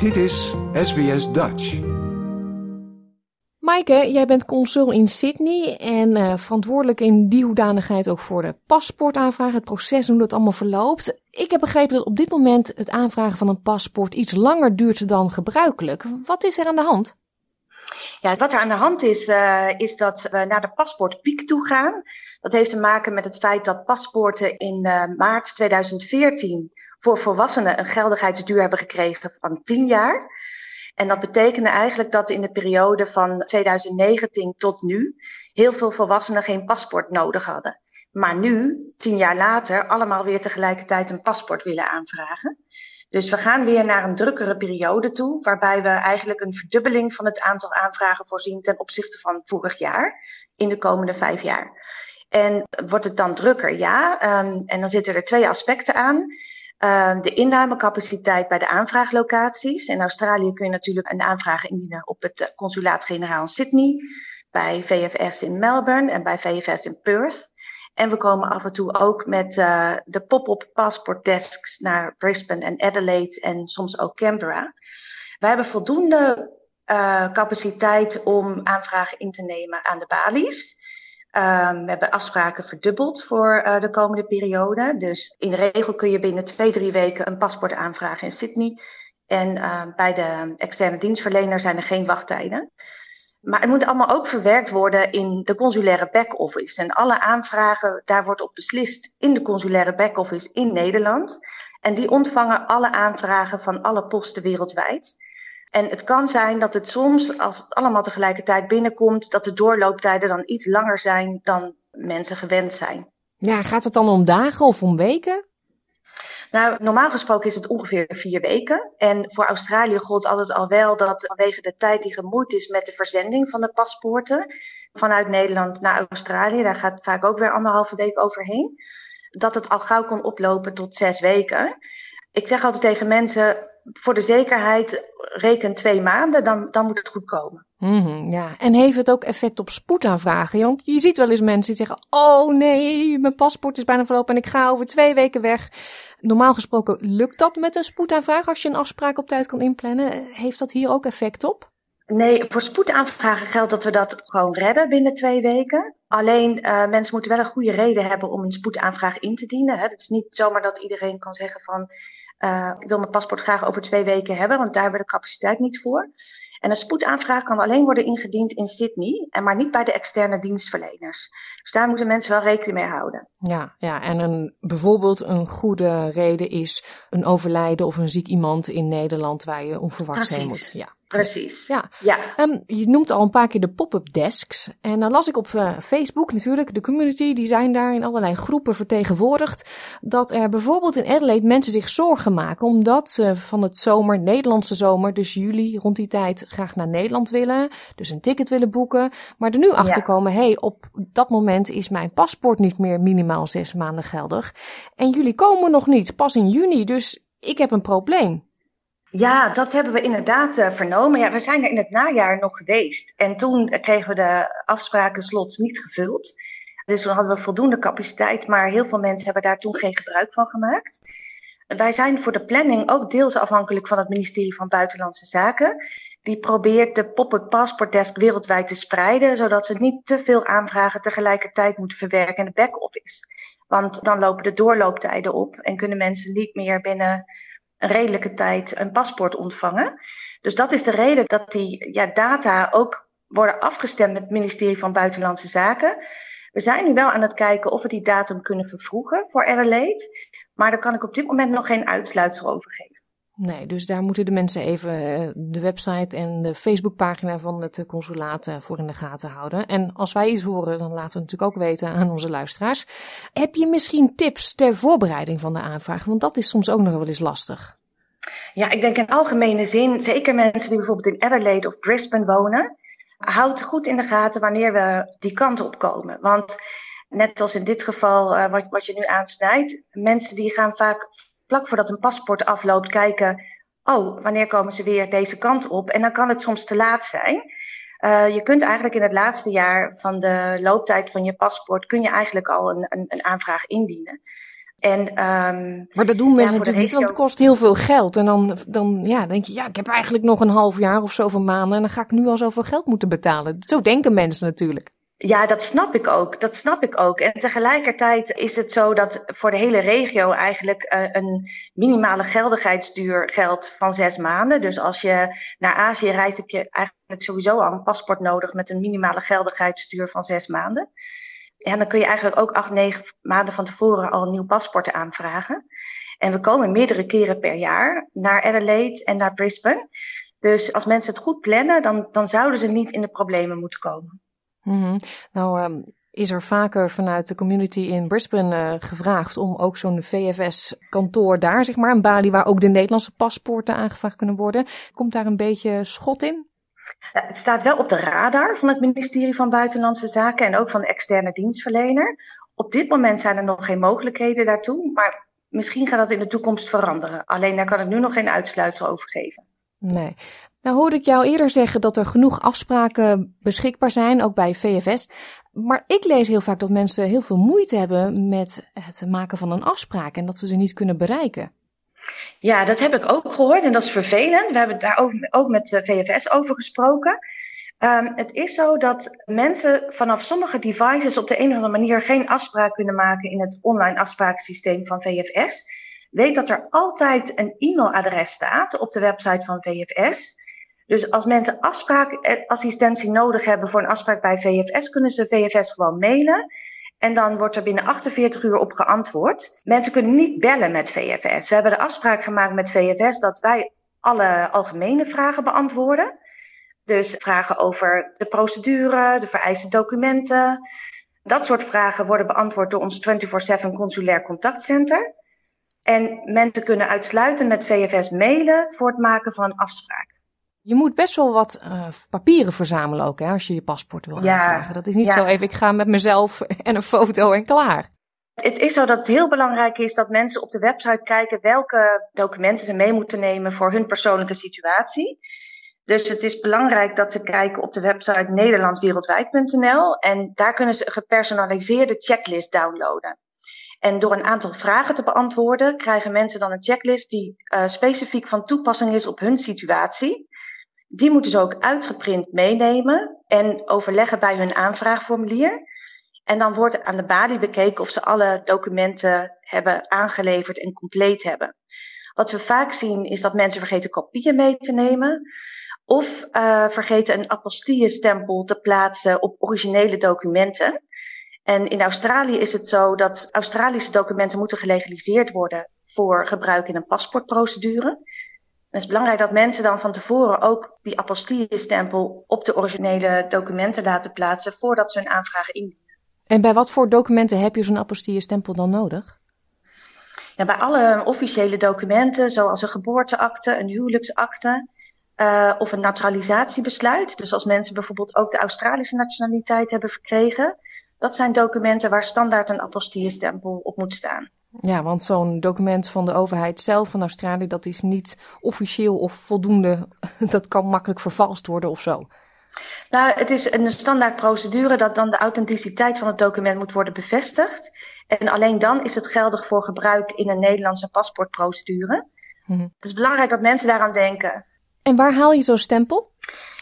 Dit is SBS Dutch. Maaike, jij bent consul in Sydney en uh, verantwoordelijk in die hoedanigheid ook voor de paspoortaanvraag, het proces hoe dat allemaal verloopt. Ik heb begrepen dat op dit moment het aanvragen van een paspoort iets langer duurt dan gebruikelijk. Wat is er aan de hand? Ja, wat er aan de hand is, uh, is dat we naar de paspoortpiek toe gaan. Dat heeft te maken met het feit dat paspoorten in uh, maart 2014 voor volwassenen een geldigheidsduur hebben gekregen van 10 jaar. En dat betekende eigenlijk dat in de periode van 2019 tot nu heel veel volwassenen geen paspoort nodig hadden. Maar nu, tien jaar later, allemaal weer tegelijkertijd een paspoort willen aanvragen. Dus we gaan weer naar een drukkere periode toe, waarbij we eigenlijk een verdubbeling van het aantal aanvragen voorzien ten opzichte van vorig jaar in de komende vijf jaar. En wordt het dan drukker? Ja. Um, en dan zitten er twee aspecten aan. Uh, de innamecapaciteit bij de aanvraaglocaties. In Australië kun je natuurlijk een aanvraag indienen op het consulaat-generaal in Sydney, bij VFS in Melbourne en bij VFS in Perth. En we komen af en toe ook met uh, de pop-up passport desks naar Brisbane en Adelaide en soms ook Canberra. We hebben voldoende uh, capaciteit om aanvragen in te nemen aan de balies. Um, we hebben afspraken verdubbeld voor uh, de komende periode. Dus in de regel kun je binnen twee, drie weken een paspoort aanvragen in Sydney. En uh, bij de externe dienstverlener zijn er geen wachttijden. Maar het moet allemaal ook verwerkt worden in de consulaire back-office. En alle aanvragen, daar wordt op beslist in de consulaire back-office in Nederland. En die ontvangen alle aanvragen van alle posten wereldwijd. En het kan zijn dat het soms, als het allemaal tegelijkertijd binnenkomt, dat de doorlooptijden dan iets langer zijn dan mensen gewend zijn. Ja, gaat het dan om dagen of om weken? Nou, normaal gesproken is het ongeveer vier weken. En voor Australië gold altijd al wel dat vanwege de tijd die gemoeid is met de verzending van de paspoorten vanuit Nederland naar Australië, daar gaat vaak ook weer anderhalve week overheen, dat het al gauw kon oplopen tot zes weken. Ik zeg altijd tegen mensen, voor de zekerheid reken twee maanden, dan, dan moet het goed komen. Mm, ja, en heeft het ook effect op spoedaanvragen? Want je ziet wel eens mensen die zeggen: Oh nee, mijn paspoort is bijna verlopen en ik ga over twee weken weg. Normaal gesproken lukt dat met een spoedaanvraag als je een afspraak op tijd kan inplannen. Heeft dat hier ook effect op? Nee, voor spoedaanvragen geldt dat we dat gewoon redden binnen twee weken. Alleen uh, mensen moeten wel een goede reden hebben om een spoedaanvraag in te dienen. Het is niet zomaar dat iedereen kan zeggen van uh, ik wil mijn paspoort graag over twee weken hebben, want daar hebben we de capaciteit niet voor. En een spoedaanvraag kan alleen worden ingediend in Sydney, en maar niet bij de externe dienstverleners. Dus daar moeten mensen wel rekening mee houden. Ja, ja en een, bijvoorbeeld een goede reden is een overlijden of een ziek iemand in Nederland waar je onverwachts heen moet. Ja. Precies. Ja. ja. Um, je noemt al een paar keer de pop-up desks. En dan las ik op uh, Facebook natuurlijk, de community, die zijn daar in allerlei groepen vertegenwoordigd. Dat er bijvoorbeeld in Adelaide mensen zich zorgen maken omdat ze van het zomer, Nederlandse zomer, dus juli rond die tijd, graag naar Nederland willen. Dus een ticket willen boeken. Maar er nu achter komen, hé, hey, op dat moment is mijn paspoort niet meer minimaal zes maanden geldig. En jullie komen nog niet, pas in juni. Dus ik heb een probleem. Ja, dat hebben we inderdaad uh, vernomen. Ja, we zijn er in het najaar nog geweest. En toen kregen we de afspraken slots niet gevuld. Dus toen hadden we voldoende capaciteit, maar heel veel mensen hebben daar toen geen gebruik van gemaakt. Wij zijn voor de planning ook deels afhankelijk van het ministerie van Buitenlandse Zaken. Die probeert de pop-up passport desk wereldwijd te spreiden, zodat ze niet te veel aanvragen tegelijkertijd moeten verwerken in de back-office. Want dan lopen de doorlooptijden op en kunnen mensen niet meer binnen een redelijke tijd een paspoort ontvangen. Dus dat is de reden dat die ja, data ook worden afgestemd met het ministerie van Buitenlandse Zaken. We zijn nu wel aan het kijken of we die datum kunnen vervroegen voor Adelaide. Maar daar kan ik op dit moment nog geen uitsluitsel over geven. Nee, dus daar moeten de mensen even eh, de website en de Facebookpagina van het consulaat eh, voor in de gaten houden. En als wij iets horen, dan laten we het natuurlijk ook weten aan onze luisteraars. Heb je misschien tips ter voorbereiding van de aanvraag? Want dat is soms ook nog wel eens lastig. Ja, ik denk in algemene zin, zeker mensen die bijvoorbeeld in Adelaide of Brisbane wonen, houd goed in de gaten wanneer we die kant op komen. Want net als in dit geval, uh, wat, wat je nu aansnijdt, mensen die gaan vaak vlak voordat een paspoort afloopt kijken, oh, wanneer komen ze weer deze kant op? En dan kan het soms te laat zijn. Uh, je kunt eigenlijk in het laatste jaar van de looptijd van je paspoort, kun je eigenlijk al een, een, een aanvraag indienen. En, um, maar dat doen mensen natuurlijk niet, want het kost heel veel geld. En dan, dan ja, denk je, ja, ik heb eigenlijk nog een half jaar of zoveel maanden en dan ga ik nu al zoveel geld moeten betalen. Zo denken mensen natuurlijk. Ja, dat snap ik ook. Dat snap ik ook. En tegelijkertijd is het zo dat voor de hele regio eigenlijk uh, een minimale geldigheidsduur geldt van zes maanden. Dus als je naar Azië reist, heb je eigenlijk sowieso al een paspoort nodig met een minimale geldigheidsduur van zes maanden. En dan kun je eigenlijk ook acht, negen maanden van tevoren al een nieuw paspoort aanvragen. En we komen meerdere keren per jaar naar Adelaide en naar Brisbane. Dus als mensen het goed plannen, dan, dan zouden ze niet in de problemen moeten komen. Mm Nou, um, is er vaker vanuit de community in Brisbane uh, gevraagd om ook zo'n VFS-kantoor daar, zeg maar, een balie waar ook de Nederlandse paspoorten aangevraagd kunnen worden. Komt daar een beetje schot in? Het staat wel op de radar van het ministerie van Buitenlandse Zaken en ook van de externe dienstverlener. Op dit moment zijn er nog geen mogelijkheden daartoe, maar misschien gaat dat in de toekomst veranderen. Alleen daar kan ik nu nog geen uitsluitsel over geven. Nee. Nou hoorde ik jou eerder zeggen dat er genoeg afspraken beschikbaar zijn, ook bij VFS. Maar ik lees heel vaak dat mensen heel veel moeite hebben met het maken van een afspraak en dat ze ze niet kunnen bereiken. Ja, dat heb ik ook gehoord en dat is vervelend. We hebben daar ook met de VFS over gesproken. Um, het is zo dat mensen vanaf sommige devices op de een of andere manier geen afspraak kunnen maken in het online afspraaksysteem van VFS. Weet dat er altijd een e-mailadres staat op de website van VFS. Dus als mensen afspraakassistentie nodig hebben voor een afspraak bij VFS, kunnen ze VFS gewoon mailen. En dan wordt er binnen 48 uur op geantwoord. Mensen kunnen niet bellen met VFS. We hebben de afspraak gemaakt met VFS dat wij alle algemene vragen beantwoorden. Dus vragen over de procedure, de vereiste documenten. Dat soort vragen worden beantwoord door ons 24-7 consulair contactcenter. En mensen kunnen uitsluitend met VFS mailen voor het maken van afspraak. Je moet best wel wat uh, papieren verzamelen ook, hè, als je je paspoort wil ja, aanvragen. Dat is niet zo even, ik ga met mezelf en een foto en klaar. Het is zo dat het heel belangrijk is dat mensen op de website kijken welke documenten ze mee moeten nemen voor hun persoonlijke situatie. Dus het is belangrijk dat ze kijken op de website nederlandwereldwijd.nl en daar kunnen ze een gepersonaliseerde checklist downloaden. En door een aantal vragen te beantwoorden, krijgen mensen dan een checklist die uh, specifiek van toepassing is op hun situatie. Die moeten ze ook uitgeprint meenemen en overleggen bij hun aanvraagformulier. En dan wordt aan de balie bekeken of ze alle documenten hebben aangeleverd en compleet hebben. Wat we vaak zien is dat mensen vergeten kopieën mee te nemen. Of uh, vergeten een apostille-stempel te plaatsen op originele documenten. En in Australië is het zo dat Australische documenten moeten gelegaliseerd worden voor gebruik in een paspoortprocedure. Het is belangrijk dat mensen dan van tevoren ook die apostille-stempel op de originele documenten laten plaatsen voordat ze hun aanvraag indienen. En bij wat voor documenten heb je zo'n apostille-stempel dan nodig? Ja, bij alle officiële documenten, zoals een geboorteakte, een huwelijksakte uh, of een naturalisatiebesluit. Dus als mensen bijvoorbeeld ook de Australische nationaliteit hebben verkregen, dat zijn documenten waar standaard een apostille-stempel op moet staan. Ja, want zo'n document van de overheid zelf van Australië, dat is niet officieel of voldoende. Dat kan makkelijk vervalst worden of zo. Nou, het is een standaard procedure dat dan de authenticiteit van het document moet worden bevestigd. En alleen dan is het geldig voor gebruik in een Nederlandse paspoortprocedure. Mhm. Het is belangrijk dat mensen daaraan denken. En waar haal je zo'n stempel?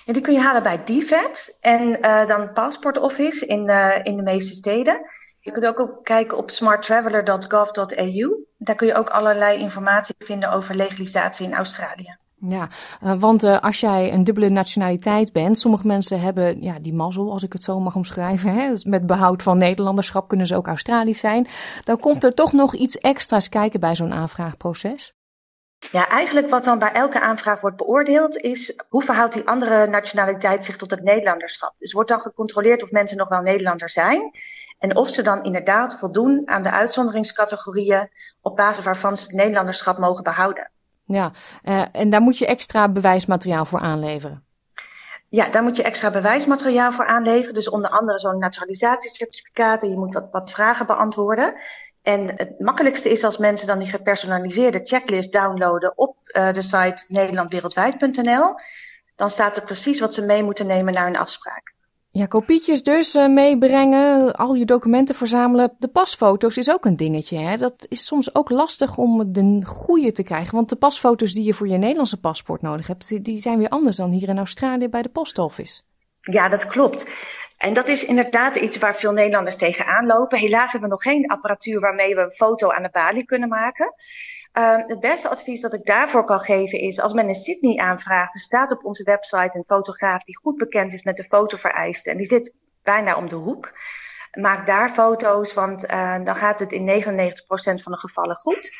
Ja, die kun je halen bij DFAT en uh, dan Passport Office in, uh, in de meeste steden. Je kunt ook kijken op smarttraveler.gov.au. Daar kun je ook allerlei informatie vinden over legalisatie in Australië. Ja, uh, want uh, als jij een dubbele nationaliteit bent, sommige mensen hebben ja, die mazzel, als ik het zo mag omschrijven, hè, dus met behoud van Nederlanderschap kunnen ze ook Australisch zijn. Dan komt er toch nog iets extra's kijken bij zo'n aanvraagproces. Ja, eigenlijk wat dan bij elke aanvraag wordt beoordeeld is hoe verhoudt die andere nationaliteit zich tot het Nederlanderschap. Dus wordt dan gecontroleerd of mensen nog wel Nederlander zijn. En of ze dan inderdaad voldoen aan de uitzonderingscategorieën op basis waarvan ze het Nederlanderschap mogen behouden. Ja, uh, en daar moet je extra bewijsmateriaal voor aanleveren. Ja, daar moet je extra bewijsmateriaal voor aanleveren. Dus onder andere zo'n naturalisatiecertificaat. En je moet wat, wat vragen beantwoorden. En het makkelijkste is als mensen dan die gepersonaliseerde checklist downloaden op uh, de site nederlandwereldwijd.nl. Dan staat er precies wat ze mee moeten nemen naar een afspraak. Ja, kopietjes dus uh, meebrengen, al je documenten verzamelen. De pasfoto's is ook een dingetje. Hè? Dat is soms ook lastig om de goede te krijgen. Want de pasfoto's die je voor je Nederlandse paspoort nodig hebt, die zijn weer anders dan hier in Australië bij de postoffice. Ja, dat klopt. En dat is inderdaad iets waar veel Nederlanders tegenaan lopen. Helaas hebben we nog geen apparatuur waarmee we een foto aan de balie kunnen maken. Uh, het beste advies dat ik daarvoor kan geven is, als men in Sydney aanvraagt, er staat op onze website een fotograaf die goed bekend is met de fotovereisten. En die zit bijna om de hoek. Maak daar foto's, want uh, dan gaat het in 99% van de gevallen goed.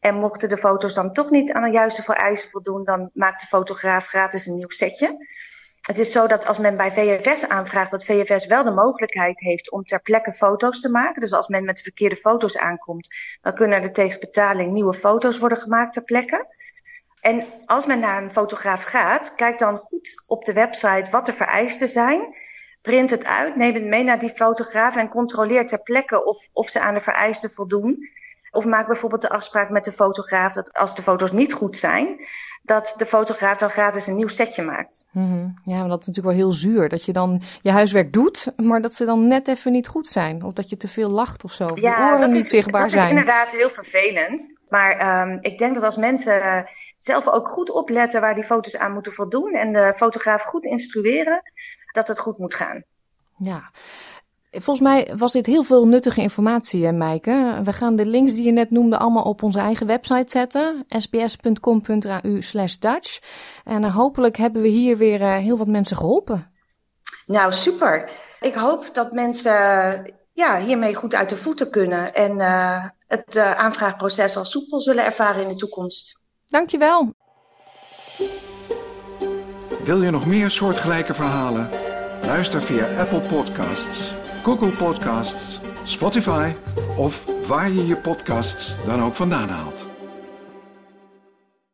En mochten de foto's dan toch niet aan de juiste vereisten voldoen, dan maakt de fotograaf gratis een nieuw setje. Het is zo dat als men bij VFS aanvraagt, dat VFS wel de mogelijkheid heeft om ter plekke foto's te maken. Dus als men met de verkeerde foto's aankomt, dan kunnen er tegen betaling nieuwe foto's worden gemaakt ter plekke. En als men naar een fotograaf gaat, kijk dan goed op de website wat de vereisten zijn. Print het uit, neem het mee naar die fotograaf en controleer ter plekke of, of ze aan de vereisten voldoen. Of maak bijvoorbeeld de afspraak met de fotograaf dat als de foto's niet goed zijn, dat de fotograaf dan gratis een nieuw setje maakt. Mm Ja, maar dat is natuurlijk wel heel zuur. Dat je dan je huiswerk doet, maar dat ze dan net even niet goed zijn. Of dat je te veel lacht of zo. Of ja, oren niet zichtbaar zijn. Dat is inderdaad heel vervelend. Maar um, ik denk dat als mensen zelf ook goed opletten waar die foto's aan moeten voldoen. En de fotograaf goed instrueren, dat het goed moet gaan. Ja. Volgens mij was dit heel veel nuttige informatie, Meike. We gaan de links die je net noemde allemaal op onze eigen website zetten. sbs.com.au slash Dutch. En uh, hopelijk hebben we hier weer uh, heel wat mensen geholpen. Nou, super. Ik hoop dat mensen ja, hiermee goed uit de voeten kunnen. En uh, het aanvraagproces als soepel zullen ervaren in de toekomst. Dankjewel. Wil je nog meer soortgelijke verhalen? Luister via Apple Podcasts. Google Podcasts, Spotify of waar je je podcasts dan ook vandaan haalt.